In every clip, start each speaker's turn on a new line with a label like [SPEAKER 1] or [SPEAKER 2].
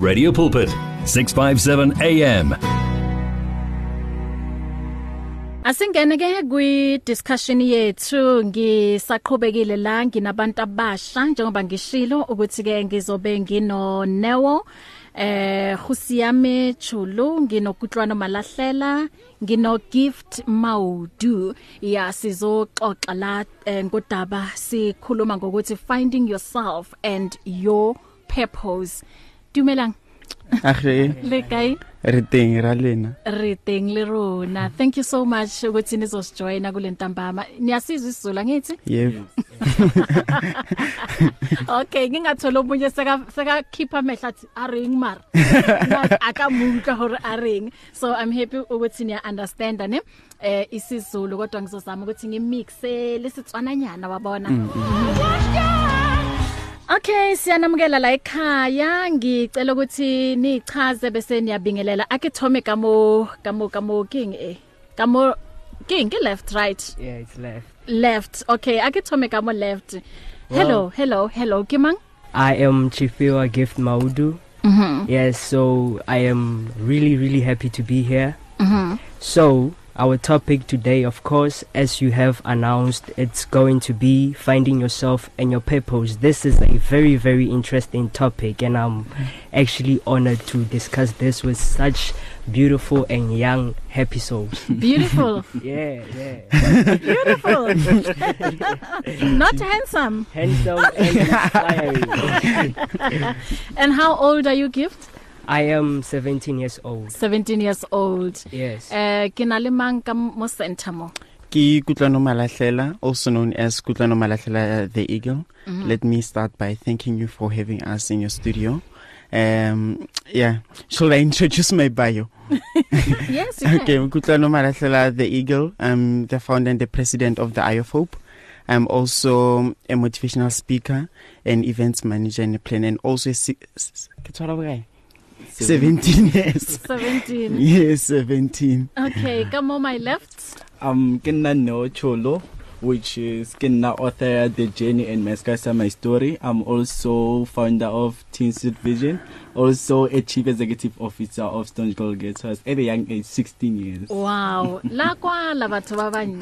[SPEAKER 1] Radio Pulpit, 657 AM.
[SPEAKER 2] Asingene ke kwi discussion yethu ngisaqhubekile la nginabantu abasha njengoba ngishilo ukuthi ke ngizobe ngino Newo eh Khusiyame Chulu nginokutlwana malahlela ngino gift maudu ya sizoxoxa la eh, ngodaba sikhuluma ngokuthi finding yourself and your purpose Dumelang.
[SPEAKER 3] Agre.
[SPEAKER 2] Le kae?
[SPEAKER 3] Re teng ra lena.
[SPEAKER 2] Re teng le rona. Thank you so much ukuthi nizosijoina kulentambama. Niyasizwa isizulu ngithi?
[SPEAKER 3] Yebo.
[SPEAKER 2] Okay, ngingathola umunye seka seka khipha mehla athi aring mara. Akamuntla hore aring. So I'm happy ukuthi niya understand ne eh isizulu kodwa ngizozama ukuthi ngimixe lesitswana nyana wabona. Mm -hmm. Okay siyanamukela la ekhaya ngicela ukuthi nichaze bese niyabingelela ake Thome kamo kamo kamo king eh kamo king left right
[SPEAKER 4] yeah it's left
[SPEAKER 2] left okay ake Thome kamo left hello well, hello hello kimang
[SPEAKER 4] I am Chifiwa Gift Maudu mhm mm yes so I am really really happy to be here mhm mm so Our topic today, of course, as you have announced, it's going to be finding yourself and your purpose. This is a very, very interesting topic, and I'm actually honored to discuss this with such beautiful and young, happy
[SPEAKER 2] souls. Beautiful. yeah, yeah. beautiful. Not
[SPEAKER 4] handsome. Handsome and
[SPEAKER 2] inspiring. and how old are you, Gift?
[SPEAKER 4] I am 17 years old. 17
[SPEAKER 2] years old.
[SPEAKER 4] Yes. Eh uh,
[SPEAKER 2] ke na le mang ka mo center mo?
[SPEAKER 3] Ke Kutlano Malahlela, also known as Kutlano Malahlela eh, the Eagle. Mm -hmm. Let me start by thanking you for having us in your studio. Um yeah, shall I introduce my bio?
[SPEAKER 2] yes, you
[SPEAKER 3] can. Okay, Kutlano Malahlela the Eagle. I'm the founder and the president of the IOFOP. I'm also a motivational speaker, an events manager and a planner and also a 17 yes
[SPEAKER 2] 17
[SPEAKER 3] yes 17
[SPEAKER 2] okay come on my left
[SPEAKER 5] um ke nna no cholo which is ke nna author the journey and my sky my story i'm also founder of teen seed vision also a chief executive officer of Stone Colgate was at a young age 16 years
[SPEAKER 2] wow la kwa la batho ba banye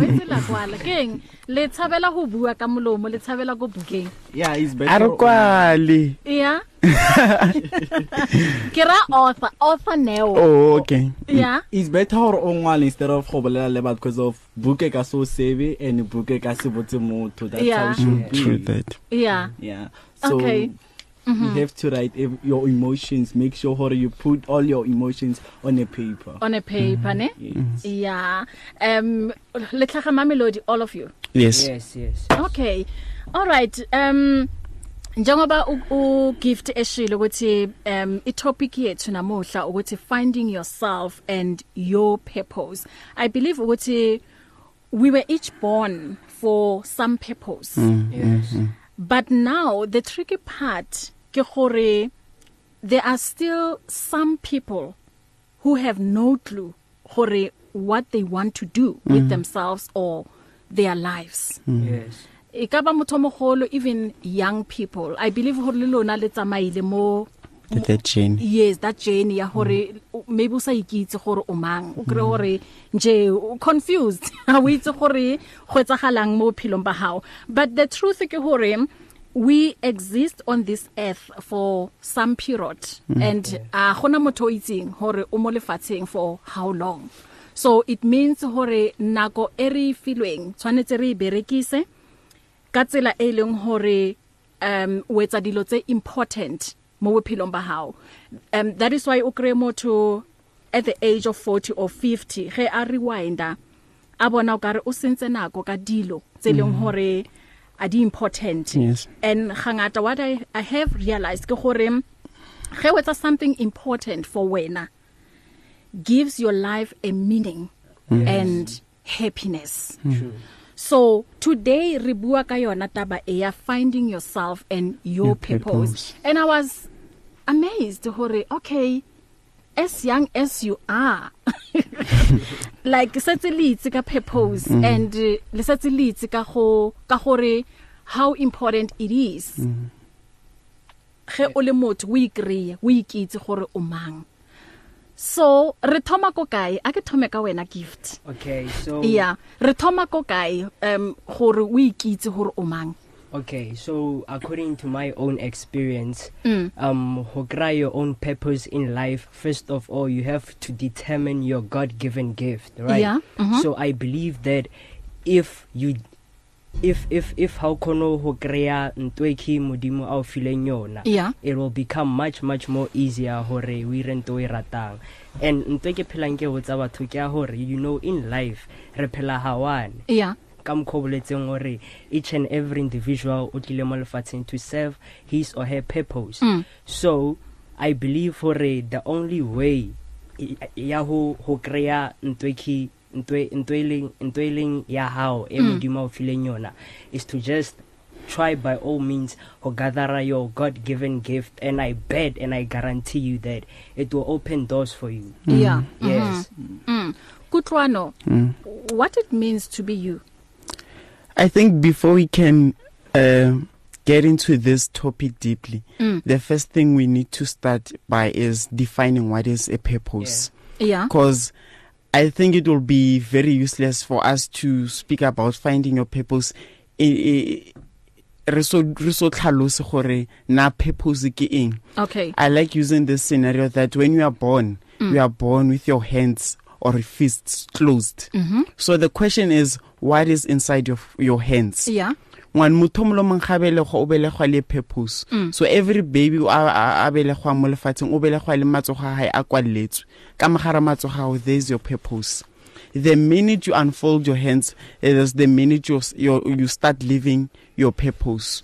[SPEAKER 2] wetse la kwa la keng le tshabela go bua ka molomo le tshabela go bukeng
[SPEAKER 5] yeah is better
[SPEAKER 3] are kwali
[SPEAKER 2] yeah kira author author neo
[SPEAKER 3] oh okay
[SPEAKER 2] yeah
[SPEAKER 5] is better gore o ngwale instead of go bolela le batho because of buke ka so save and buke ka se botse motho that's yeah. how it
[SPEAKER 3] should mm, be
[SPEAKER 2] true
[SPEAKER 5] that yeah yeah so okay mm-hmm. you have to write ev- your emotions make sure how you put all your emotions on a paper
[SPEAKER 2] on a paper mm-hmm. ne yes. yeah um letlaga mamelodi all of you
[SPEAKER 3] yes
[SPEAKER 4] yes yes,
[SPEAKER 2] yes. okay all right um njengoba u gift eshilo ukuthi um i topic yethu namuhla ukuthi finding yourself and your purpose i believe ukuthi we were each born for some purpose mm, yes mm, mm. but now the tricky part ke gore there are still some people who have no clue gore what they want to do mm. with mm-hmm. themselves or their lives mm.
[SPEAKER 4] yes
[SPEAKER 2] ekaba motho mogolo even young people i believe gore le lona le tsamaile mo
[SPEAKER 3] that journey
[SPEAKER 2] yes that journey ya hore mm-hmm. maybe o sa ikitse gore o mang o kre hore nje confused ha o itse gore go etsagalang mo phelong ba hao but the truth ke hore we exist on this earth for some period mm -hmm. and a uh, gona motho o itseng hore o mo lefatsheng for how long so it means hore nako e re e filweng tshwanetse re e berekise ka tsela e leng hore um o etsa dilo tse important mo bophelong ba hao um that is why o kre motho at the age of 40 or 50 ge a rewinder a bona o ka re o sentse nako ka dilo tse leng mm-hmm. hore mm -hmm. a di important
[SPEAKER 3] yes.
[SPEAKER 2] and hangata what I, I have realized ke gore ge wetsa something important for wena gives your life a meaning yes. and happiness mm. True. so today re bua ka yona taba e ya finding yourself and your, your purpose. purpose and i was amazed hore okay as young as you are like setse le itse ka purpose mm. and eh, le setse le itse ka go ka gore how important it is mm. ge o le motho o ikreye o ikitse gore o mang so re thoma ko kae a ke thome ka wena gift
[SPEAKER 4] okay so
[SPEAKER 2] yeah re thoma ko kae um gore o ikitse gore o mang
[SPEAKER 4] Okay, so according to my own experience, mm. um to cry your own purpose in life, first of all, you have to determine your God-given gift, right? Yeah. Mm-hmm. So I believe that if you if if if how kono ho kreya ntwe ke modimo a o fileng yona yeah. it will become much much more easier hore o ire ntwe e ratang and ntwe ke phelang ke ho tsa batho ke a hore you know in life re phela ha one
[SPEAKER 2] yeah
[SPEAKER 4] ka mkhoboletseng hore each and every individual o tlile mo lefatsheng to serve his or her purpose mm. so i believe hore the only way ya ho ho kreya ntweki ntwe ntweleng e ntweleng ya hao e mm. modimo o fileng yona is to just try by all means to gather your god-given gift and i bet and i guarantee you that it will open doors for you
[SPEAKER 2] mm. yeah yes
[SPEAKER 4] mm. Mm.
[SPEAKER 2] kutlwano mm. what it means to be you
[SPEAKER 3] I think before we can uh, get into this topic deeply, mm. the first thing we need to start by is defining what is a purpose.
[SPEAKER 2] Yeah. Because
[SPEAKER 3] yeah. I think it will be very useless for us to speak about finding your purpose re so re so tlhalose gore na purpose ke eng
[SPEAKER 2] okay
[SPEAKER 3] i like using this scenario that when you are born mm. you are born with your hands or fists closed mm -hmm. so the question is what is inside your your hands yeah ngwan motho molo monghabele go obelegwa le purpose mm. so every baby a a belegwa mo lefatsheng o belegwa le matsogo a hae a kwalletswe ka mogara matsogo a there is your purpose the minute you unfold your hands it is the minute you your, you start living your purpose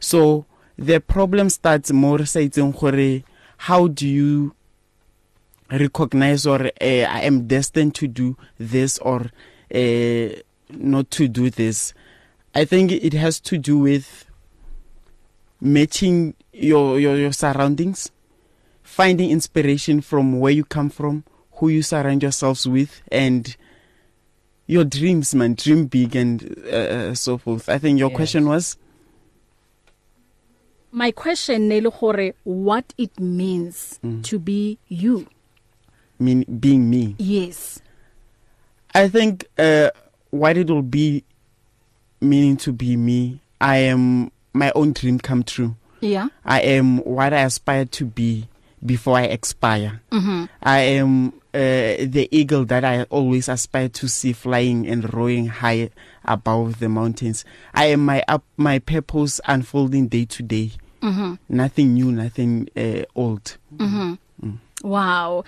[SPEAKER 3] so the problem starts more sa itseng gore how do you recognize or uh, I am destined to do this or uh, not to do this. I think it has to do with matching your your your surroundings, finding inspiration from where you come from, who you surround yourselves with and your dreams man dream big and uh, so forth. I think your yes. question was
[SPEAKER 2] my question ne le gore what it means mm. to be you
[SPEAKER 3] mean being me
[SPEAKER 2] yes
[SPEAKER 3] i think uh what it will be meaning to be me i am my own dream come true
[SPEAKER 2] yeah
[SPEAKER 3] i am what i aspire to be before i expire mm -hmm. i am uh, the eagle that i always aspire to see flying and roaring high above the mountains i am my up my purpose unfolding day to day mm -hmm. nothing new nothing uh, old mm -hmm.
[SPEAKER 2] Wow.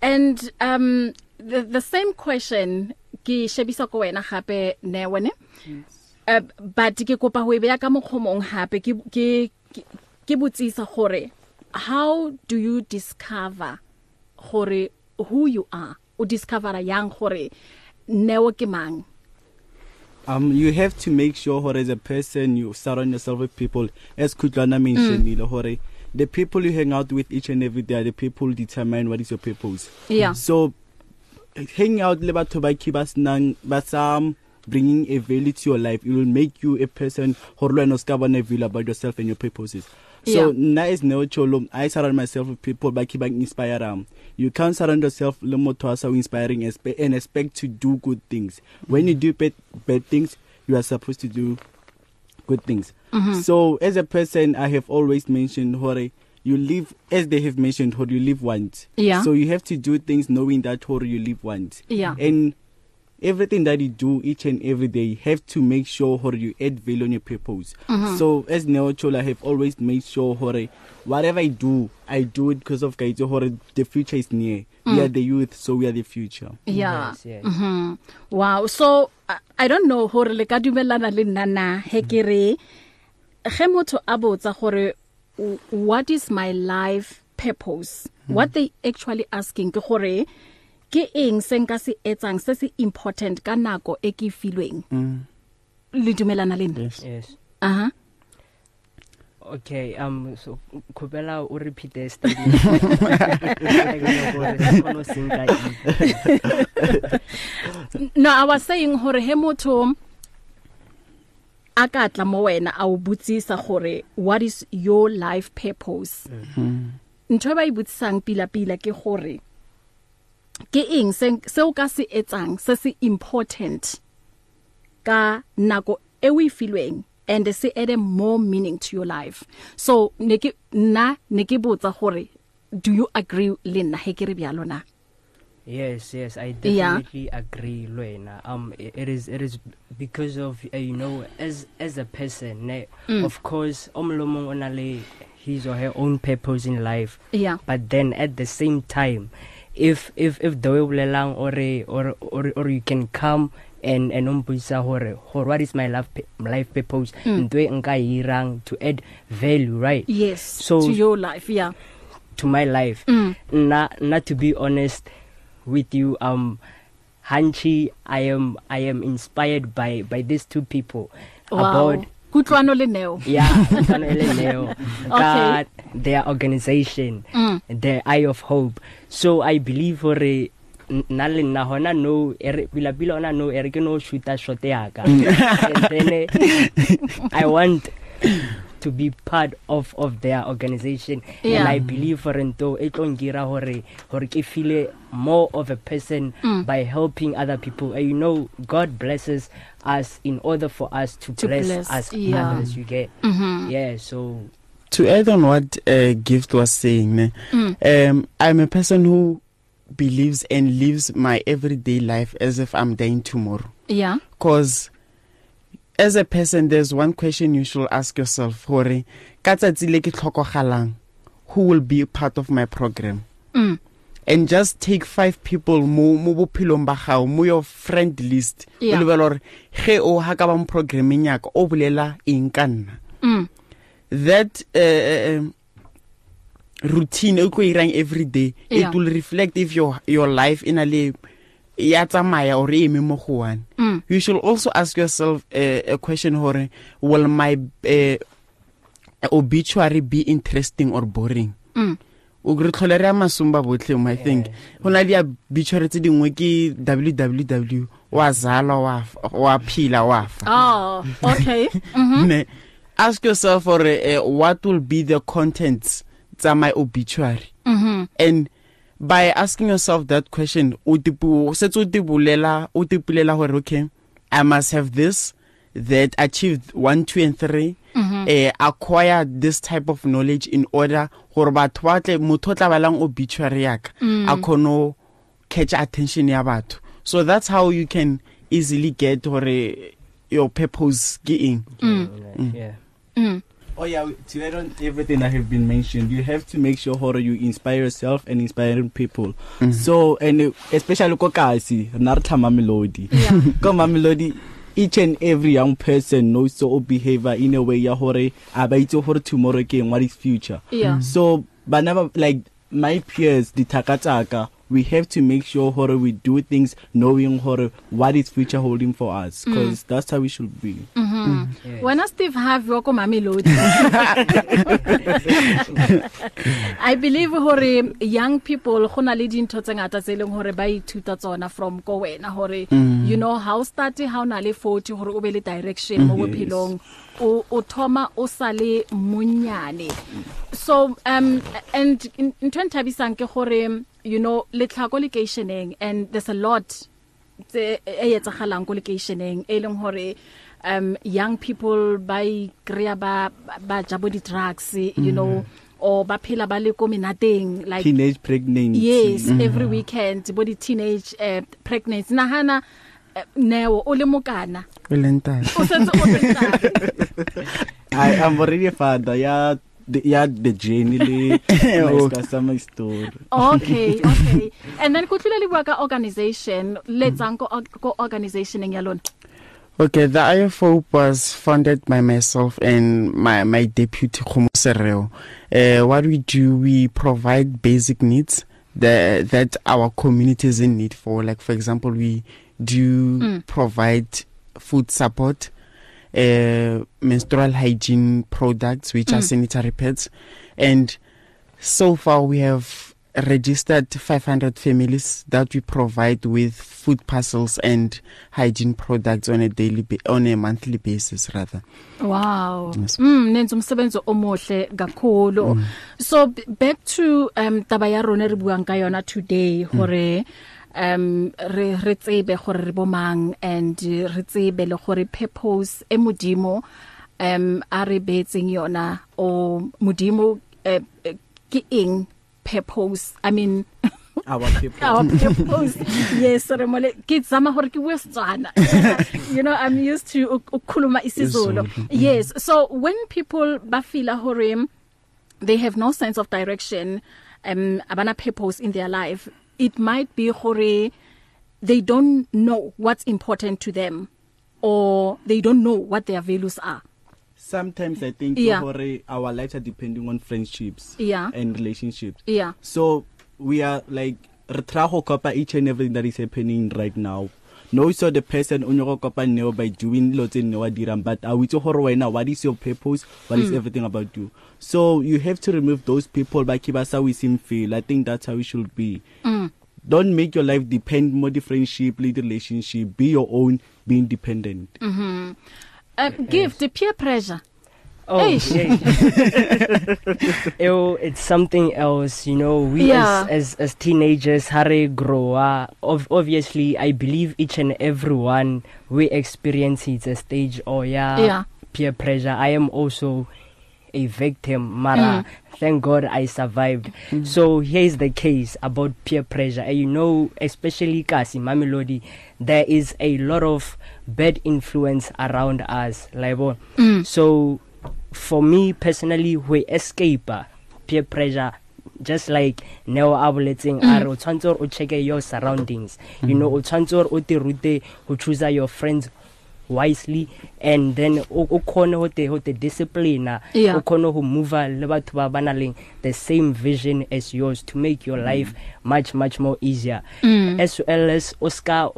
[SPEAKER 2] And um the the same question ke shebisa ko wena gape ne wena. Yes. Uh, but ke kopa ho e beya ka mokgomong hape ke ke ke botsisa gore how do you discover gore who you are? O discovera yang gore neo ke mang?
[SPEAKER 3] um you have to make sure hore as a person you surround yourself with people as Khutlana mentioned mm. hore the people you hang out with each and every day are the people determine what is your purpose
[SPEAKER 2] yeah
[SPEAKER 3] so hang out le batho ba ke ba snang ba some um, bringing a value to your life it will make you a person gore lo wena o ska bona value about yourself and your purposes so nna yeah. as neo cholo i surround myself with people ba ke ba inspire am um, you can't surround yourself le motho a sa inspiring and expect to do good things when you do bad, bad things you are supposed to do good things mm -hmm. so as a person i have always mentioned hore you live as they have mentioned hore you live once
[SPEAKER 2] yeah.
[SPEAKER 3] so you have to do things knowing that hore you live once
[SPEAKER 2] yeah.
[SPEAKER 3] and everything that you do each and every day you have to make sure hore you add value on your purpose mm -hmm. so as Neo Chola have always made sure hore whatever I do I do it because of Gaito hore the future is near mm. we are the youth so we are the future
[SPEAKER 4] yeah yes, yes. Mm -hmm.
[SPEAKER 2] wow so I don't know hore le ka dumelana le nana he ke re ge motho a botsa gore what is my life purpose mm -hmm. what they actually asking ke gore ke eng se nka se etsang se se important ka nako e ke e filweng mm. le dumelana le nna
[SPEAKER 4] yes aha yes.
[SPEAKER 2] uh -huh.
[SPEAKER 4] okay um so khopela o repeat the statement
[SPEAKER 2] no i was saying hore he motho akatla mo wena a o butsisa gore what is your life purpose mhm mm ntwe ba e butsang pila pila ke gore ke eng se o ka se etsang se se important ka nako e o e filweng and se add more meaning to your life so ne ke na ne ke botsa gore do you agree le nna he ke re bya lona
[SPEAKER 4] yes yes i definitely yeah. agree lwena um it, it is it is because of uh, you know as as a person ne, mm. of course omlomo ona le his or her own purpose in life
[SPEAKER 2] yeah.
[SPEAKER 4] but then at the same time if if if the way bolelang ore or or or you can come and and umbisa hore hore what is my life life purpose hmm. ntwe nka e irang to add value right
[SPEAKER 2] yes so to your life yeah
[SPEAKER 4] to my life mm. na not to be honest with you um hanchi i am i am inspired by by these two people
[SPEAKER 2] wow. about kutlwano le neo
[SPEAKER 4] yeah kutlwano le neo okay. their organization mm. the eye of hope so i believe for a nna le nna hona no ere pila pila hona no ere ke no shoota shot ya ka mm. and then eh, i want to be part of of their organization yeah. and i believe rento e tlongira hore hore ke feel more of a person mm. by helping other people and you know god blesses us in order for us to, to bless, bless us yeah. others you get mm -hmm. yeah so
[SPEAKER 3] to add on what uh, gift was saying mm. um i'm a person who believes and lives my everyday life as if i'm dying tomorrow
[SPEAKER 2] yeah
[SPEAKER 3] cause as a person there's one question you should ask yourself hore ka tsatsi le ke tlhokogalang who will be part of my program mm. and just take five people mo mo bophelong ba gao mo your friend list o lebelo re ge o ha ka ba mo programming ya ka o bolela eng ka nna mm. that uh, um, routine e o go irang every day yeah. it will reflect if your your life in e a le ya tsamaya or e eme mo go one mm. you should also ask yourself uh, a question hore will my uh, obituary be interesting or boring mm. o gre tlhole re masumba botlhe mo i think eh. hona di obituary tse dingwe ke www wa zalwa wa wa phila wa
[SPEAKER 2] fa oh okay mm -hmm. ne
[SPEAKER 3] ask yourself or uh, what will be the contents tsa my obituary mm -hmm. and by asking yourself that question o tipu setse o tibulela o tipulela gore okay i must have this that achieved 1 2 and 3 mm -hmm. uh, acquire this type of knowledge in order gore batho ba tle motho tla balang obituary yaka mm. a khono catch attention ya batho so that's how you can easily get gore your purpose ke eng
[SPEAKER 2] yeah, mm. Mm.
[SPEAKER 4] mm. yeah. Mm.
[SPEAKER 3] Oh yeah, to add on everything that have been mentioned, you have to make sure how you inspire yourself and inspiring people. Mm -hmm. So and uh, especially ko kasi nartha mamelodi. Ko mamelodi each and every young person knows so behavior in a way ya hore abaitse hore tomorrow ke what is future.
[SPEAKER 2] Yeah.
[SPEAKER 3] So but never like my peers dithakatsaka we have to make sure horror we do things knowing horror what is future holding for us because mm. that's how we should be mhm mm
[SPEAKER 2] yes. wena steve have wako mami lodi i believe hore young people gona le dintho tsengata tseleng e hore ba ithuta tsona from ko wena hore mm. you know how start how na le 40 hore o be le direction mo mm. bophelong o o thoma o sale monyane so um and ntwe nthabisang ke gore you know letlhako locationeng and there's a lot tse e etsagalang ko locationeng e leng hore um young people ba ikrea ba ba ja bo di drugs you mm -hmm. know mm-hmm. or ba phela ba le ko menateng like
[SPEAKER 3] teenage pregnancy
[SPEAKER 2] yes mm -hmm. every weekend bo di teenage uh, eh, pregnancy nahana eh, neo o le mokana
[SPEAKER 3] o lentana
[SPEAKER 2] o setse o lentana
[SPEAKER 3] i am already a father ya ya the journey le ka sama story
[SPEAKER 2] okay okay and then kutlile libwa ka organization let's mm. go go organization ngiyalona
[SPEAKER 3] Okay, the IFO was founded by myself and my my deputy Khomosereo. Uh eh, what we do we provide basic needs that that our communities in need for like for example we do mm. provide food support uh, menstrual hygiene products which mm. are sanitary pads and so far we have registered 500 families that we provide with food parcels and hygiene products on a daily on a monthly basis rather
[SPEAKER 2] wow yes. mm nenza umsebenzi omuhle kakhulu mm. so back to um taba ya rona re buang ka yona today mm. hore mm. um re re tsebe gore re bomang and re tsebe le gore purpose e modimo um a re betseng yona o modimo eh, ke eng purpose i mean
[SPEAKER 4] our purpose our
[SPEAKER 2] purpose yes re mole ke tsama gore ke westwana you know i'm used to ukukhuluma isiZulu mm-hmm. yes so when people ba feel hore they have no sense of direction um abana purpose in their life it might be gore they don't know what's important to them or they don't know what their values are
[SPEAKER 3] sometimes i think yeah. gore our lives are depending on friendships
[SPEAKER 2] yeah.
[SPEAKER 3] and relationships
[SPEAKER 2] yeah
[SPEAKER 3] so we are like re try go copa each and everything that is happening right now no so the person o nyogo kopaneo by doing lots in wa dirang but a witse gore wena what is your purpose what is mm. everything about you so you have to remove those people by kibasa we seem feel i think that's how it should be mm. don't make your life depend more the friendship lead relationship be your own be independent mhm mm -hmm.
[SPEAKER 4] uh,
[SPEAKER 2] give yes. Eh, eh. the peer pressure
[SPEAKER 4] Oh, Ew, it's something else, you know. We yeah. as, as as teenagers, hare grow up. Obviously, I believe each and everyone we experience it a stage or oh, yeah, yeah, peer pressure. I am also a victim, mara. Mm. Thank God I survived. Mm. So here is the case about peer pressure. And you know, especially kasi Mamelodi, there is a lot of bad influence around us, like oh. mm. So for me personally we escape peer pressure just like neo a boletseng a re o tshwantse o check your surroundings you know o tshwantse o te rute ho choose your friends wisely and then ukhona ho the ho the discipline ukhona ho move le batho ba bana leng the same vision as yours to make your mm. life much much more easier mm. as well as oscar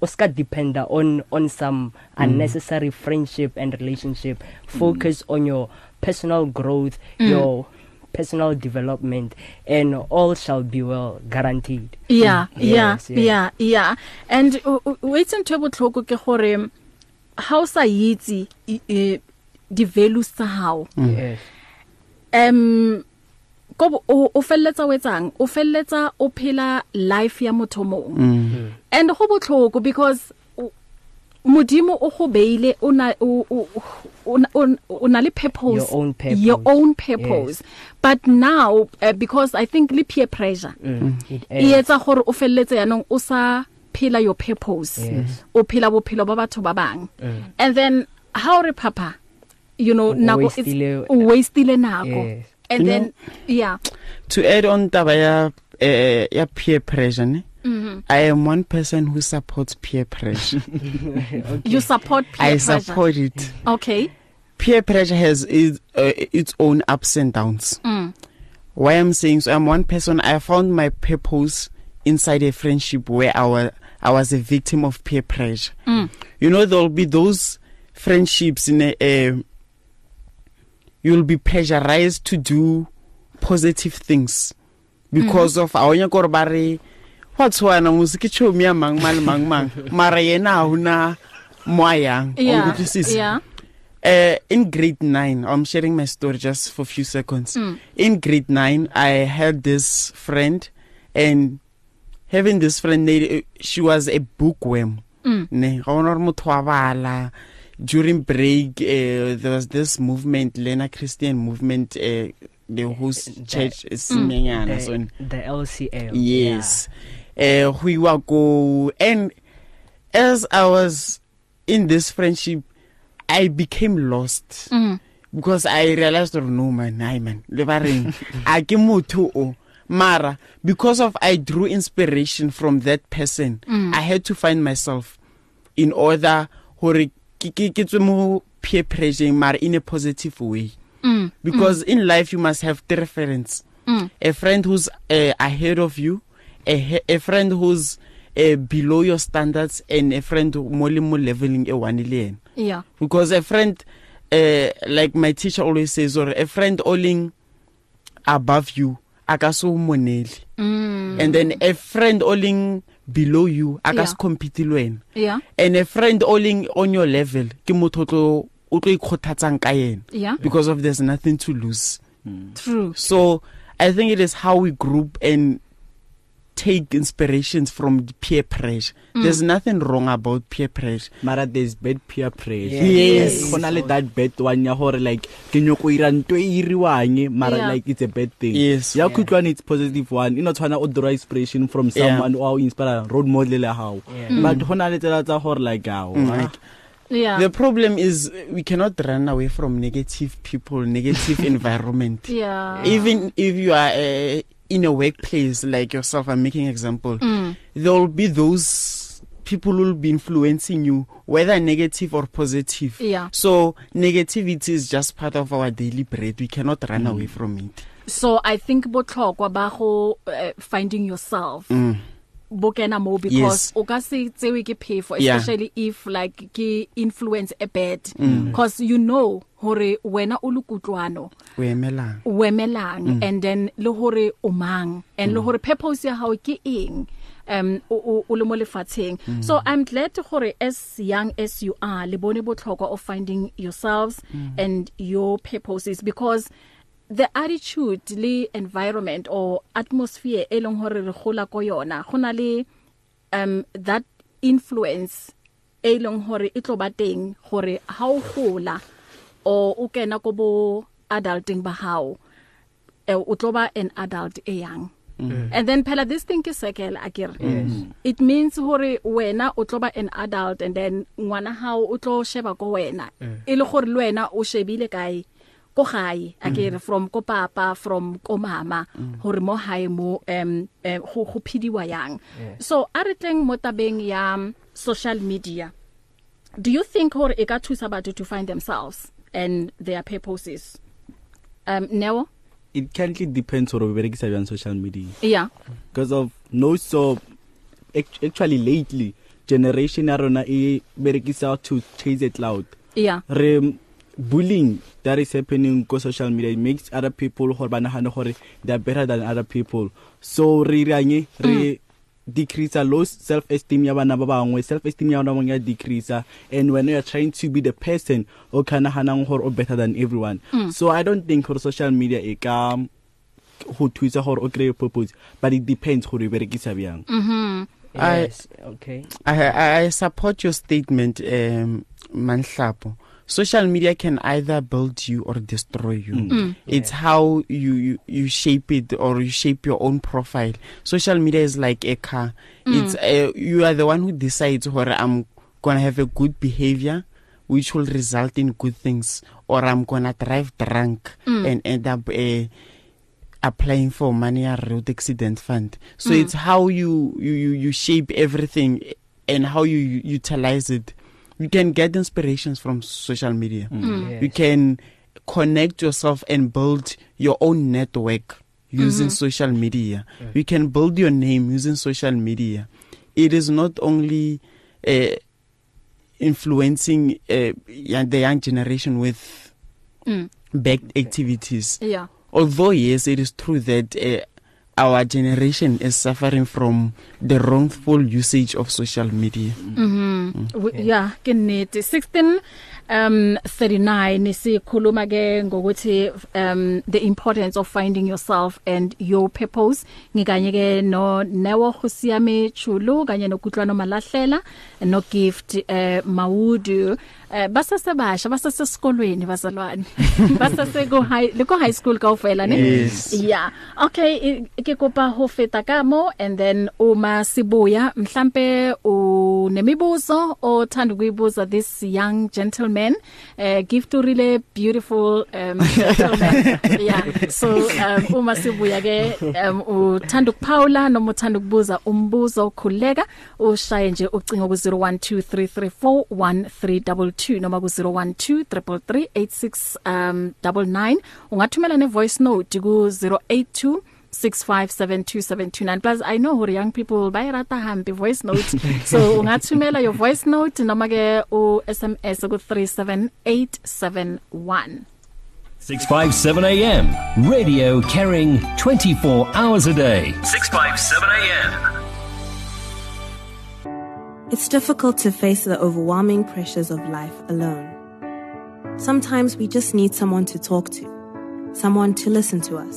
[SPEAKER 4] oscar depender on on some mm. unnecessary friendship and relationship focus mm. on your personal growth mm. your personal development and all shall be well guaranteed
[SPEAKER 2] yeah mm. yes, yeah, yeah yeah yeah and wait uh, uh, some trouble tlhoko ke gore ha o sa yitse e, di value tsa hao
[SPEAKER 4] mm. yes
[SPEAKER 2] em go o felletsa o etsang o felletsa o phela life ya motho mong
[SPEAKER 4] mm.
[SPEAKER 2] Mm. and go botlhoko because modimo o go beile o na o o na le purpose
[SPEAKER 4] your own purpose,
[SPEAKER 2] your own purpose. Yes. but now uh, because i think le peer pressure
[SPEAKER 4] mm,
[SPEAKER 2] it e etsa gore o felletse yanong o sa phela your purpose yes. o phela bophelo ba batho ba bang mm. and then how re papa you know nako it's wastele nako yes. and you then know, yeah to add on taba ya eh ya peer pressure ne Mm -hmm. I am one person who supports peer pressure. okay. You support peer I pressure. I support it. Okay. Peer pressure has is, uh, its own ups and downs. Mm. Why I'm saying so I'm one person I found my purpose inside a friendship where our I was a victim of peer pressure. Mm. You know there'll be those friendships in a, a you'll be pressurized to do positive things because mm. of awunya gore ba re what's one musiki chomi ya mang mang mang mang mara yena huna moyang ukutisisa yeah uh in grade 9 I'm sharing my story just for few seconds mm. in grade 9 I had this friend and having this friend lady she was a bookworm mm. ne ga ona re motho wa bala during break uh, there was this movement lena christian movement uh, the host the, church mm. is menyana mm, so the LCL yes yeah. uh we were go and as i was in this friendship i became lost mm. because i realized no man hi man le ba reng a ke motho o mara because of I drew inspiration from that person mm. I had to find myself in order hore ke tswe mo peer pressure mara in a positive way mm. because mm. in life you must have the reference mm. a friend who's uh, ahead of you a, a friend who's uh, below your standards and a friend mo le mo leveling e one le yena yeah because a friend uh, like my teacher always says or a friend alling above you akasumoneli mm. and then a friend oling below you akasikompete lwena and a friend oling on your level ke motho tlo o tlo ikhothatsang ka yena because of there's nothing to lose true so i think it is how we group and take inspirations from peer pressure mm. there's nothing wrong about peer pressure mara there's bad peer pressure yes khona yes. le that bad one ya hore like ke nyoko ira ntwe e iriwanye mara yeah. like it's a bad thing yes ya kutlwana yeah. it's positive one ino e tshwana o draw inspiration from someone yeah. or inspire role model la how yeah. mm. but hona le tsela tsa hore like how mm. like Yeah. The problem is we cannot run away from negative people, negative environment. Yeah. Even if you are a in a workplace like yourself I'm making example mm. there will be those people will be influencing you whether negative or positive yeah. so negativity is just part of our daily bread we cannot run mm. away from it so i think botlhokwa ba go uh, finding yourself mm. bokena mo because yes. o ka se tsewe ke phefo especially yeah. if like ke influence a bad mm. cause you know hore wena o lukutlwano o emelang o emelang mm. and then le hore o mang and mm. le hore purpose ya hao ke eng um o o le mo lefatsheng mm. so i'm glad gore as young as you are le bone botlhokwa of finding yourselves mm. and your purposes because the attitude le environment or atmosphere e leng hore re gola ko yona gona le um that influence e leng hore e tlo ba teng gore ha o gola o o kena ko bo adulting ba hao e, o tlo ba an adult e yang Mm. And then phela this thing ke circle akere. Yes. It means hore wena o tlo ba an adult and then ngwana hao o tlo sheba go wena. Mm. E le gore le wena o shebile kae. Mm. ko gae akere from ko papa from ko mama mm. hore mo hae mo em go eh, go phidiwa yang so are tleng mo tabeng ya mm, social media do you think hore e ka thusa batho to find themselves and their purposes um neo it currently depends on oberekisa bjang social media yeah because of no so actually lately generation ya rona e berekisa to chase a cloud yeah re bullying that is happening go social media it makes other people gore bana hane gore they are better than other people so re rianye re mm. decrease low self esteem ya bana ba bangwe self esteem ya bana ba bangwe ya decrease and when you are trying to be the person o kana hanang gore o better than everyone mm. so i don't think gore social media e ka go thusa gore o create purpose but it depends gore o e berekisa byang mhm yes I, okay i i support your statement um manhlapo social media can either build you or destroy you mm. mm. it's yeah. how you, you you shape it or you shape your own profile social media is like a car mm. it's a, uh, you are the one who decides whether i'm going to have a good behavior which will result in good things or i'm going to drive drunk mm. and end up a uh, applying for money road accident fund so mm. it's how you you you shape everything and how you utilize it you can get inspirations from social media mm. mm. yes. you can connect yourself and build your own network using mm -hmm. social media right. you can build your name using social media it is not only uh, influencing uh, the young generation with mm. back activities yeah although yes it is true that uh, our generation is suffering from the wrongful usage of social media. Mhm. Mm -hmm. yeah, ke nnete. 16 um 39 sikhuluma ke ngokuthi um the importance of finding yourself and your purpose ngikanye ke no Newo Khosiyame Chulu kanye nokutlwana malahlela no gift uh, Mawudu uh, basasebasha basasesikolweni bazalwane basase go high le go high school kaofela ne yes. yeah okay ke kopa ho feta ka mo and then uma sibuya mhlambe unemibuzo othanda kuyibuza this young gentleman man uh, eh, give to really beautiful um gentleman yeah so um uma sibuya ke um uthanda ukuphawula noma uthanda ukubuza umbuzo ukhuleka ushaye nje ucingo ku 0123341322 noma ku 01233386 um 99 ungathumela ne voice note ku 082 06572729 plus i know hore young people ba irata hampi voice note so ungathumela your voice note noma ke u SMS ku 37871 657 AM radio carrying 24 hours a day 657 AM It's difficult to face the overwhelming pressures of life alone Sometimes we just need someone to talk to someone to listen to us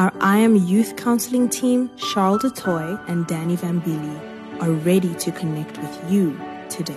[SPEAKER 2] Our I Am Youth Counseling team, Charles DeToy and Danny Vambili, are ready to connect with you today.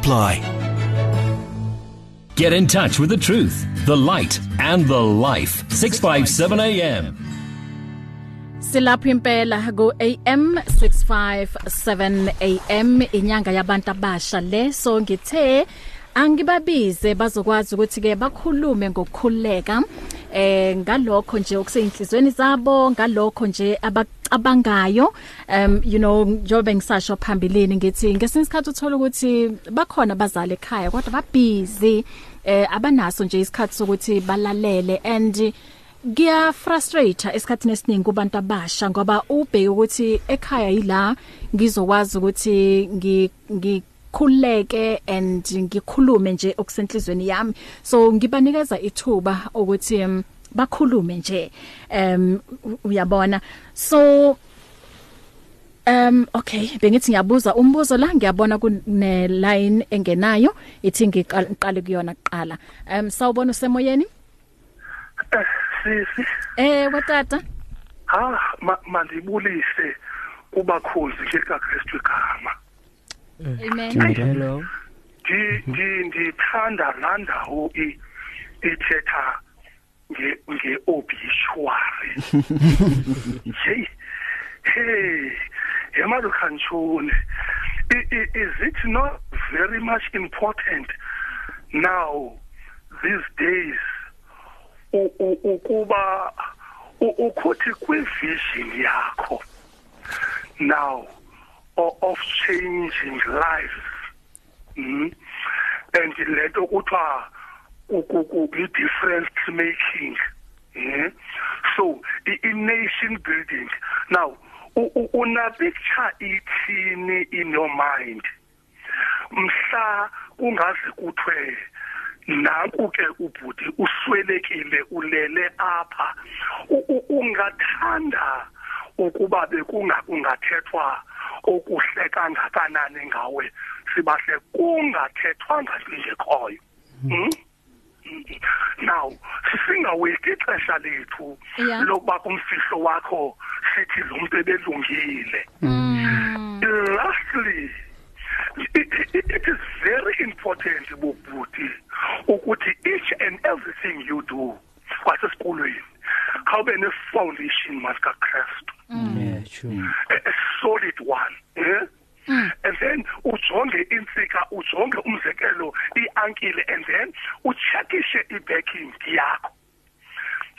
[SPEAKER 2] apply. Get in touch with the truth, the light, and the life. 657 AM. Silapha impela go AM 657 AM inyanga yabantu abasha le so ngithe angibabize bazokwazi ukuthi ke bakhulume ngokukhuleka eh ngalokho nje okuseyinhlizweni zabo ngalokho nje abak abakucabangayo um you know njobe ngisasho phambilini ngithi ngesinye isikhathi uthola ukuthi bakhona bazali ekhaya kodwa ba busy eh abanaso nje isikhathi sokuthi balalele and giya frustrate esikhathini esiningi kubantu abasha ngoba ubheke ukuthi ekhaya yila ngizokwazi ukuthi ngi, ngi khuleke and ngikhulume nje okusenhlizweni yami so ngibanikeza ithuba ukuthi um, bakhulume nje um uyabona so Um okay bengithi ngiyabuza umbuzo la ngiyabona kune line engenayo ithi ngiqale kuyona kuqala um sawubona usemoyeni sisi Eh watata Ha mandibulise kubakhonzi kekaKristu igama eh, Amen Hello Ndi ndi ndithanda landawo ithetha nge nge obituary hey hey yamalo kanchune is it not very much important now these days ukuba ukuthi kwivision yakho now of changing lives mm and leto kuthiwa kube-difference making yeah? so i-nation building now unapicture ithini in your mind mhla kungaze kuthiwe naku ke ubhuti uswelekile ulele apha ungathanda ukuba bekungathethwa okuhle kangakanani ngawe sibahle kungathethwanga nje khoyo mm? now singawesti ixesha lethu lokuba kumfihlo wakho sithi lo muntu ebelungile mm. lastly it is very important bobuti ukuthi each and everything you do kwasesikolweni khawube ne foundation masika Christ mm. yeah sure a solid one yeah Mm. and then ujonge insika ujonge umzekelo iankile and then uchekishe ibacking yakho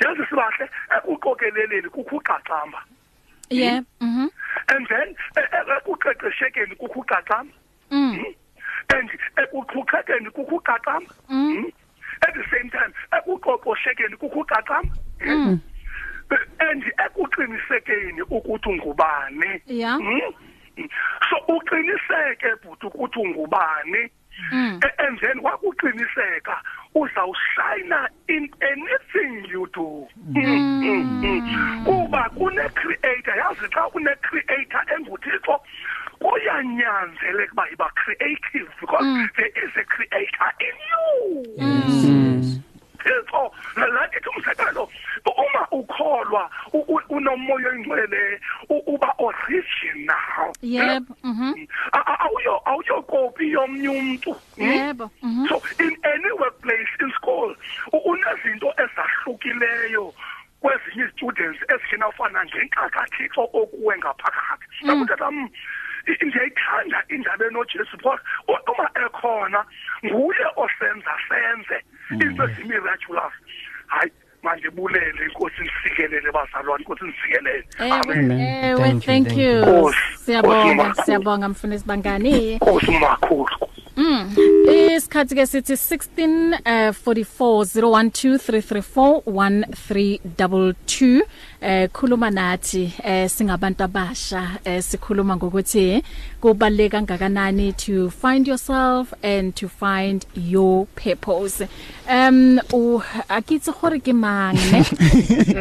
[SPEAKER 2] yazi sibahle ukuqokeleleni kukho uqaqamba yeah mhm and then e-, e-, ekuqeqeshekeni kukho uqaqamba mhm mm. and ekuqhuqhekeni kukho uqaqamba mhm mm. at the same time ekuqoqoshekeni kukho uqaqamba mhm and ekuqinisekeni ukuthi ungubani yeah hmm? Hmm. uqiniseke bhuti ukuthi ungubani mm. emveni kwakuqiniseka uzawushayina in anything you do mm, mm, kuba kune-creator yazi xa une-creator enguthixo kuyanyanzeleka uba iba creative because there is a creator in you uThixo lalithi umsethelo uma ukholwa unomoya oyingcwele uba original yebo mhm awuyo awuyo copy yomnye umuntu hmm? yebo mhm. so in any workplace in school unezinto ezahlukileyo kwezinye students ezifina ufana ngenkakathixo okuwe ngaphakathi nakutata mm. ndiyayithanda hmm, indaba enojesu because uma ekhona nguye osenza senze Mm. into simi-miraculous hayi manje bulele inkosi nisikelele bazalwane inkosi nisikelele eh, amen ewe eh, thank you siyabonga siyabonga mfundisi bangani inkosi makhulu Mm. Isikhathi ke sithi 16 uh, 44 012 334 1322 eh khuluma nathi eh singabantu abasha eh sikhuluma ngokuthi kubaleka kangakanani to find yourself and to find your purpose um u akitse gore ke mang ne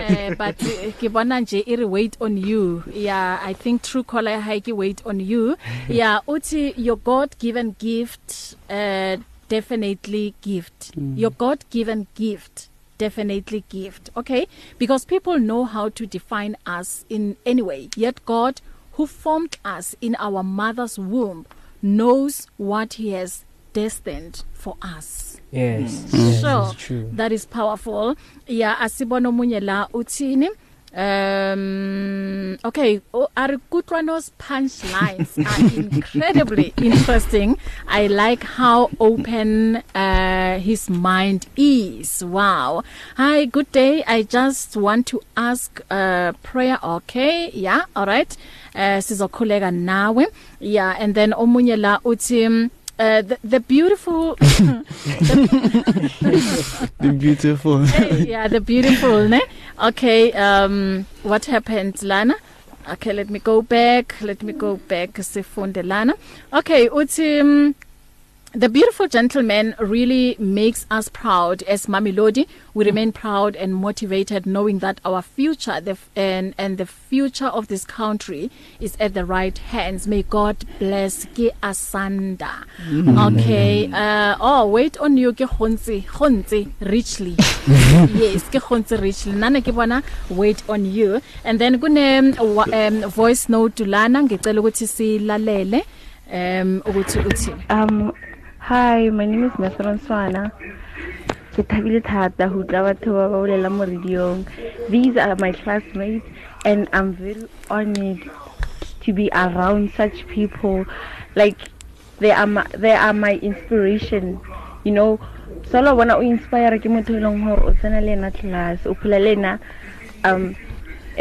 [SPEAKER 2] eh but ke bona nje iri e wait on you yeah i think true caller hike wait on you yeah uthi your god given gift uh definitely gift mm. your god given gift definitely gift okay because people know how to define us in any way yet God who formed us in our mother's womb knows what he has destined for us yes, mm. yes so that is powerful yeah asibona omunye la uthini Um okay, oh, Arikutlwano's punchlines are incredibly interesting. I like how open uh his mind is. Wow. Hi, good day. I just want to ask uh prayer okay? Yeah, all right. Uh sizokhuleka nawe. Yeah, and then omunye la uthi um, Uh, the, the beautiful the, the beautiful hey, yeah the beautiful ne okay um what happened lana okay let me go back let me go back sifunde lana okay uthi um, The beautiful gentleman really makes us proud as Mamelodi. We remain proud and motivated knowing that our future the, and and the future of this country is at the right hands. May God bless ke asanda. Mm. Okay. Uh oh wait on you ke khontsi khontsi richly. yes, ke khontsi richly. Nana ke bona wait on you. And then kune um, um voice note lana ngicela ukuthi silalele um ukuthi uthini. Um Hi, my name is Matron Swana. ke thabile thata go utlwa batho ba ba bolelang mo radiong these are my classmates and i'm very honored to be around such people like they are my, they are my inspiration you know solo bona o inspire ke motho e leng gore o tsena le ena class o phela le ena um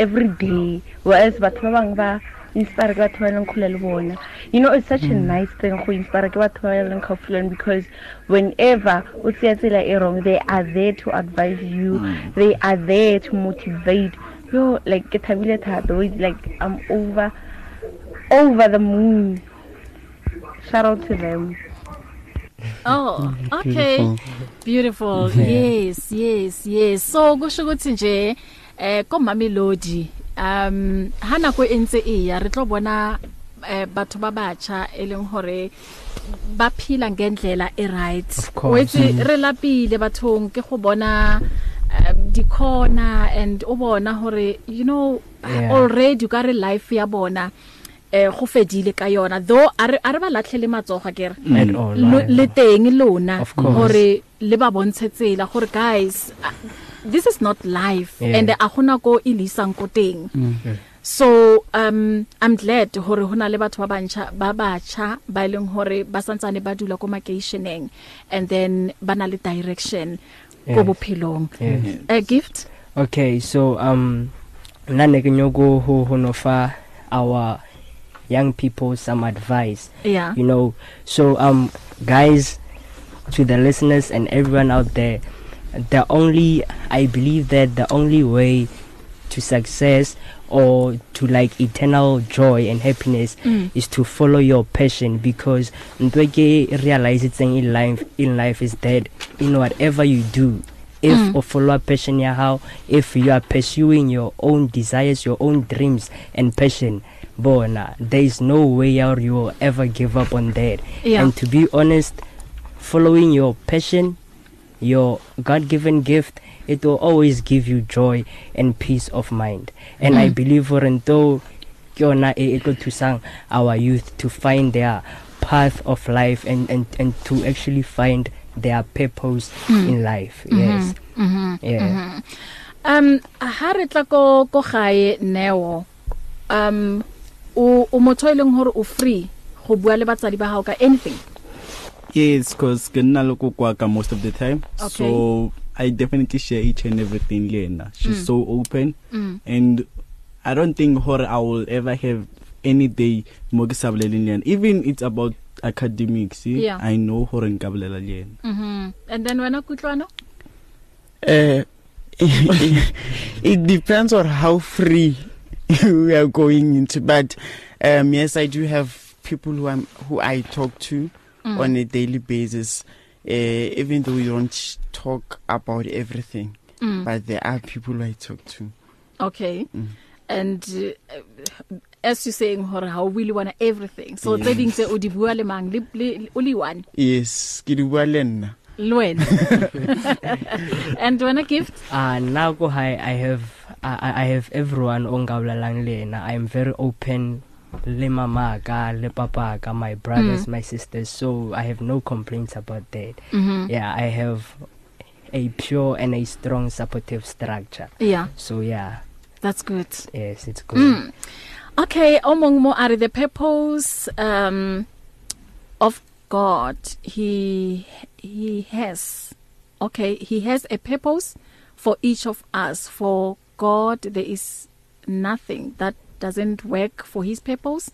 [SPEAKER 2] every day whereas batho ba bangwe ba inspire ke batho ba leng kgole le bona you know it's such a mm. nice thing go inspire ke batho ba leng kaufilan because whenever o tseya tsela e wrong they are there to advise you mm. they are there to motivate yo like ke thabile thata like i'm over over the moon shout out to them Oh, okay. Beautiful. Yes, yes, yes. So kusho ukuthi nje eh komamelodi um hana go entse e ya re tlo bona eh batho ba batsha eleng hore ba phila ngendlela e right wetsi mm. re lapile bathong ke go bona um, dikhona and o bona hore you know yeah. already ka re life ya bona eh go fedile ka yona though are are ba latlhele matsogo kere mm. le teng lona hore le ba bontshe tsela gore guys this is not live yeah. and a gona go ilisang e ko teng mm. so um i'm glad hore hona le batho ba bantsha ba batsha ba e leng hore ba santsane ba dula ko makeišeneng and then bana le direction go bophelong a gift okay so um mna ne ke nyogo ho honofa our young people some advice yeah you know so um guys to the listeners and everyone out there the only i believe that the only way to success or to like eternal joy and happiness mm. is to follow your passion because ntweke realize it's in life in life is that in whatever you do if mm. or follow a passion ya how if you are pursuing your own desires your own dreams and passion bona there is no way out you will ever give up on that yeah. and to be honest following your passion your God given gift, it will always give you joy and peace of mind. And mm. I believe for and though yona e, e tlo thusang our youth to find their path of life and and and to actually find their purpose mm. in life mm-hmm. yes mm -hmm. yeah mm -hmm. um ha re tla ko ko gae neo um o o motho e leng hore o free go bua le batsadi ba hao ka anything Yes, cause nginaloko kwakha most of the time. Okay. So I definitely share each and everything lena. She's mm. so open mm. and I don't think her I will ever have any day mogisabuleleni lena. Even it's about academics, yeah. I know hore nkabulela le yena. Mhm. And then wena kutlwana? Eh it depends on how free we are going into but um yes I do have people who I'm who I talk to mm. on a daily basis uh, even though we don't talk about everything mm. but there are people I talk to okay mm. and uh, as you saying hore ha o really want everything so tse ding tse o di bua le mang le o le one yes ke di bua le nna le wena and when a gift ah uh, now go hi i have I, i have everyone ongabulalang le yena i am very open le mama ka le papa ka my brothers mm. my sisters so i have no complaints about that mm -hmm. yeah i have a pure and a strong supportive structure yeah so yeah that's good yes it's good mm. okay among more are the purpose um of god he he has okay he has a purpose for each of us for god there is nothing that doesn't work for his purpose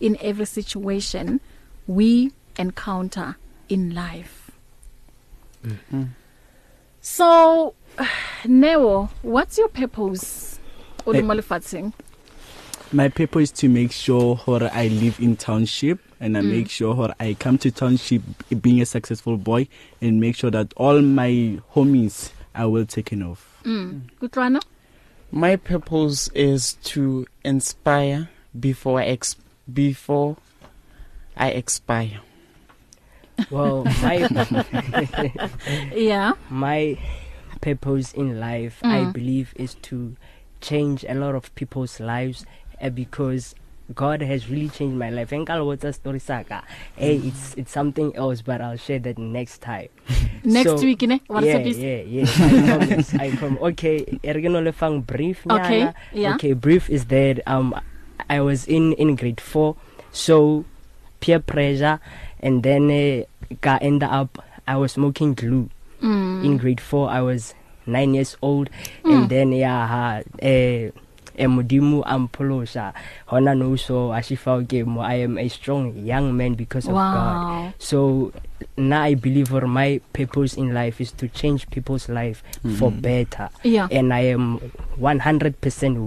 [SPEAKER 2] in every situation we encounter in life. Mm -hmm. So Neo, what's your purpose o le eh. mo lefatsheng? My purpose is to make sure hore I live in township and I mm. make sure hore I come to township being a successful boy and make sure that all my homies are well taken off. Mm. Kutlwana? Mm. My purpose is to inspire before I ex- before I expire. Well, my yeah. My purpose in life, mm. I believe, is to change a lot of people's lives uh, because God has really changed my life. Enkalwotsa story saka. Hey, it's it's something else but I'll share that next time. next so, week ne? WhatsApp yeah, is Yeah, yeah. I promise. I promise. Okay, ergeno lefang brief nyana. Okay, yeah. okay, brief is that um I was in in grade 4 so peer pressure and then uh, ka end up I was smoking glue. Mm. In grade 4 I was 9 years old mm. and then yeah uh, uh e modimo a mpholosa hona no so a shifao ke mo i am a strong young man because of wow. god so now i believe or my purpose in life is to change people's life mm -hmm. for mm-hmm. better yeah. and i am 100%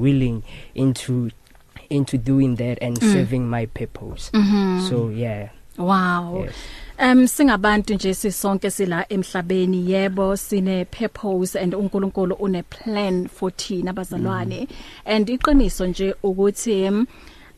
[SPEAKER 2] willing into into doing that and mm. serving my purpose mm -hmm. so yeah wow yes. Um singabantu nje sisonke sila emhlabeni yebo sine purpose and uNkulunkulu une plan for thina abazalwane mm. and iqiniso nje ukuthi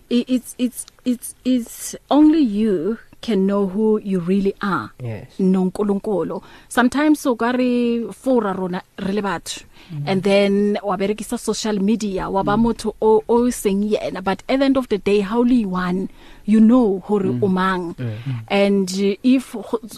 [SPEAKER 2] it's it's it's it's only you can know who you really are yes noNkulunkulu sometimes ukari fora rona rele batho mm -hmm. and then waberekisa social media waba mm. motho mm -hmm. o seng yena but at the end of the day how li one you know hore mm -hmm. umang mm -hmm. and if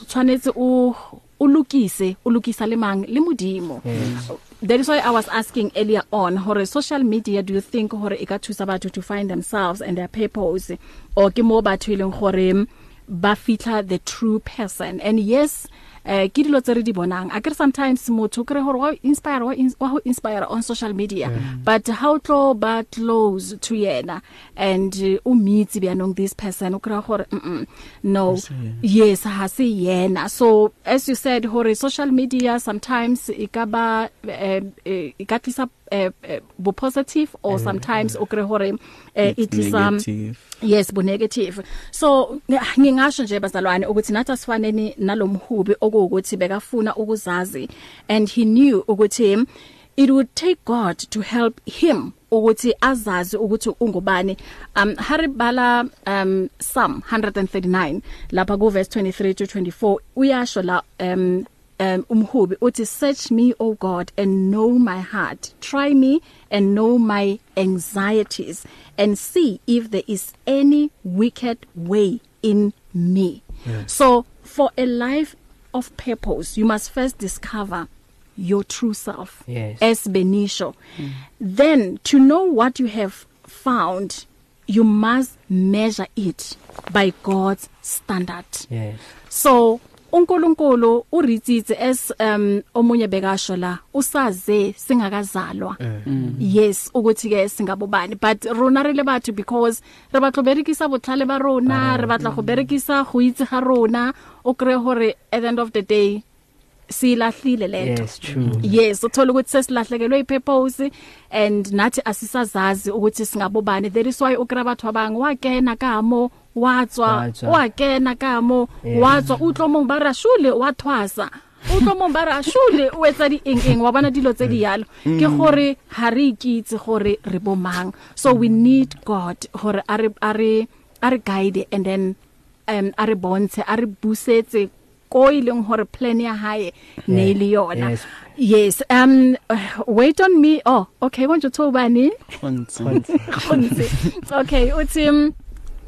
[SPEAKER 2] tshwanetse o o lukise o lukisa le mang le modimo yes. that is why i was asking earlier on hore social media do you think hore e ka thusa batho to find themselves and their purpose or ke mo batho ileng e hore ba fitla the true person and yes eh uh, ke dilo tse re di bonang a ke sometimes motho kre hore wa inspire wa wa inspire on social media mm. but how tlo ba close to yena and eh, o meets be anong this person o kre hore mm -mm, no yes ha se yena so as you said hore social media sometimes ikaba e eh, eh, ikatlisa e Eh, eh, bo positive or eh, sometimes okre hore it is um yes bo negative so ngingasho nje bazalwane ukuthi nathi asifaneni nalomhubi okuwukuthi bekafuna ukuzazi and he knew ukuthi it would take God to help him ukuthi azazi ukuthi ungubani um haribala um Psalm 139 lapha ku verse 23 to 24 uyasho la um um umhubi uthi search me o god and know my heart try me and know my anxieties and see if there is any wicked way in me yeah. so for a life of purpose you must first discover your true self yes. as benisho mm. then to know what you have found you must measure it by God's standard yes so uNkulunkulu uRitsitsi as um omunye bekasho la usaze singakazalwa eh. mm-hmm. yes ukuthi ke singabobani but rona re le batho because re batlo berekisa botlhale ba rona ah. re batla go berekisa go itse ga rona o kre hore at the end of the day silahlile lento yes true yes uthola ukuthi sesilahlekelwe ipurpose and nathi asisazazi ukuthi singabobani there is why ukra batho abangu wakena ka mo wa tswa wa kena ka mo wa tswa utlo mong ba ra shule wa thwasa utlo mong ba ra shule o etsa di eng eng wa bona dilo tse di yalo mm. ke gore ha re ikitse gore re bomang so we mm. need god gore are are are guide and then um are bontshe are busetse ko ileng e hore plan ya hae ne ile e yona yes. yes um wait on me oh okay won't you tobani khonse khonse okay uthi mm,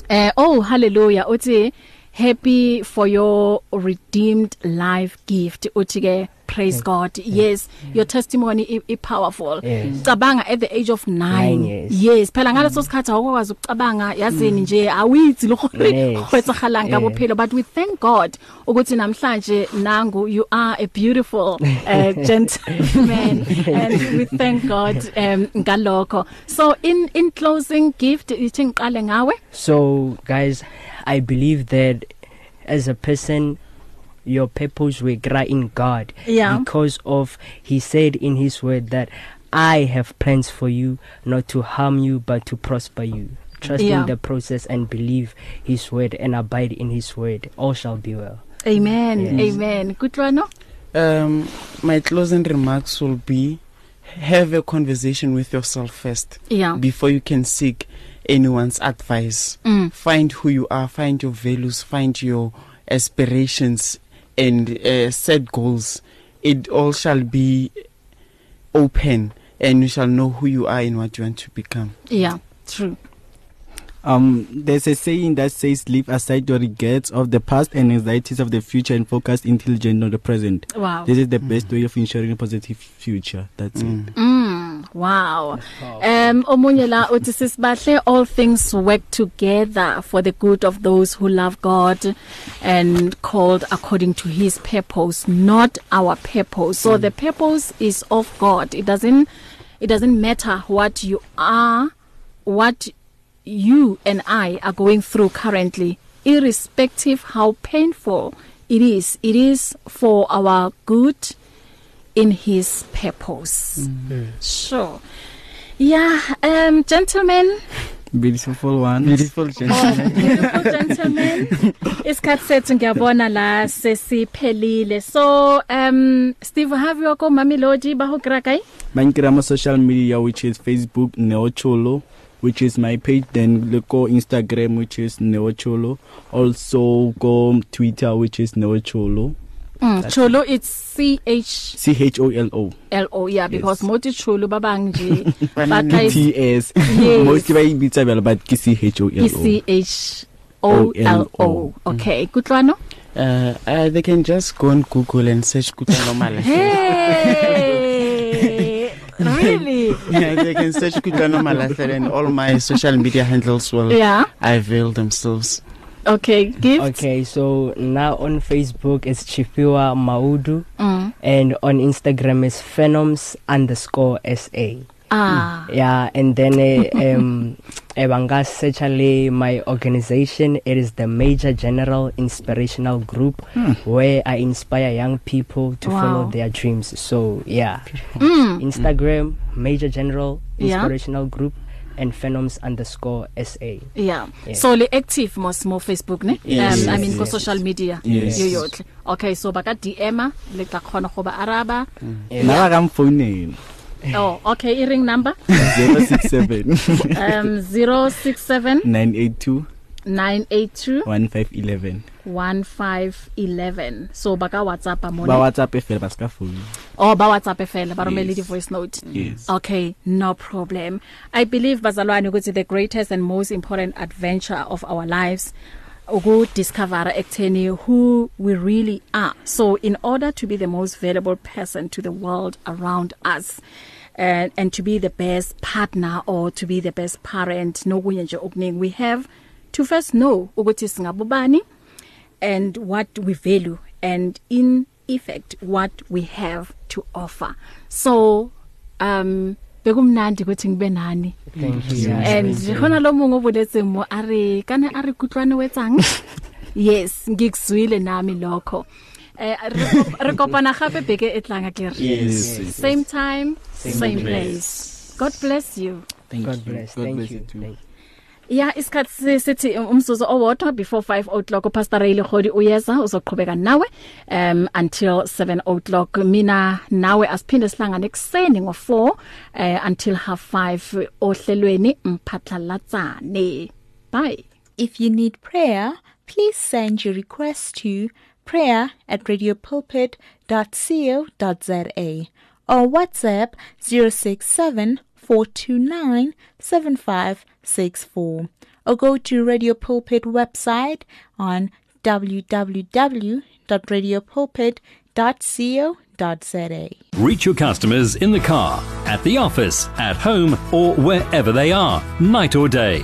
[SPEAKER 2] Eh oh hallelujah uthi happy for your redeemed life gift uthi ke praise yes. god yes, yes. yes your testimony is, is powerful cabanga at the age of 9 yes, yes. phela ngaleso mm. sikhathi awukwazi ukucabanga yazini mm. nje awithi lokho kwetsahalang kabophelo but we thank god ukuthi namhlanje nangu you are a beautiful uh, gentleman and we thank god um ngalokho so in in closing gift ithi ngiqale ngawe so guys i believe that as a person your purpose will grow in God yeah. because of he said in his word that I have plans for you not to harm you but to prosper you trust yeah. in the process and believe his word and abide in his word all shall be well amen yes. amen good rano um my closing remarks will be have a conversation with yourself first yeah. before you can seek anyone's advice mm. find who you are find your values find your aspirations and uh, set goals it all shall be open and you shall know who you are and what you want to become yeah true um there's a saying that says leave aside your regrets of the past and anxieties of the future and focus intelligently on the present wow this is the mm. best way of ensuring a positive future that's mm. it mm. mm. mama wow um omunye la uthi sisibahle all things work together for the good of those who love God and called according to his purpose not our purpose so mm. the purpose is of God it doesn't it doesn't matter what you are what you and I are going through currently irrespective how painful it is it is for our good in his purpose mm. sure yeah um gentlemen beautiful one beautiful gentleman oh, beautiful gentleman isikhathi sethu ngiyabona la sesiphelile so um Steve have you ko mamiloji bahograkai bankira ma social media which is Facebook neocholo which is my page then go Instagram which is neocholo also go Twitter which is neocholo Mm, cholo it's C H C H O L O L O yeah because yes. moti cholo babang nje batha T S moti bayibitsa bjalo but ke C H O L O C H O L O okay kutlwano uh, uh they can just go on google and search kutlwano mala hey really yeah they can search kutlwano mala and all my social media handles will yeah. i veil themselves Okay, gift. Okay, so now on Facebook it's Chifiwa Maudu mm. and on Instagram is phenoms_sa. Ah. Yeah, and then uh, eh, um ebanga eh, search le my organization it is the Major General Inspirational Group hmm. where I inspire young people to wow. follow their dreams. So, yeah. Mm. Instagram Major General Inspirational yeah. Group and phenoms underscore sa yeah. yeah so le active mos mo facebook ne yes, um yes, i mean yes. ko social media yes. yo yotle okay so baka dm le tla khona go ba araba yeah. Mm. nala ka mfonela Oh okay i e ring number 067 um 067 982 982 1511 1511 so ba ka WhatsApp mo ba WhatsApp fela ba ska phone oh ba WhatsApp fela ba romele yes. di voice note yes. okay no problem i believe bazalwane ukuthi the greatest and most important adventure of our lives uku discover ekutheni who we really are so in order to be the most valuable person to the world around us and eh, and to be the best partner or to be the best parent nokunye nje okuningi we have to first know ukuthi singabobani and what we value and in effect what we have to offer so um bekumnandi ukuthi ngibe nani and hona lo mungu obuletse mo are kana are kutlwane wetsang yes ngikuzwile nami lokho eh re kopana gape beke etlanga kere yes same time same, same place. place god bless you thank god you bless. god thank bless you, you thank you Ya isikhathi sithi um, umzuzu owodwa before 5 o'clock uPastor Ray Lehodi uyeza uzoqhubeka nawe um until 7 o'clock mina nawe asiphinde sihlangane ekseni ngo4 uh, eh, until half 5 ohlelweni mphatlalatsane bye if you need prayer please send your request to prayer@radiopulpit.co.za or WhatsApp 06742975 64 or go to Radio Pulpit website on www.radiopulpit.co.za. Reach your customers in the car, at the office, at home, or wherever they are, night or day.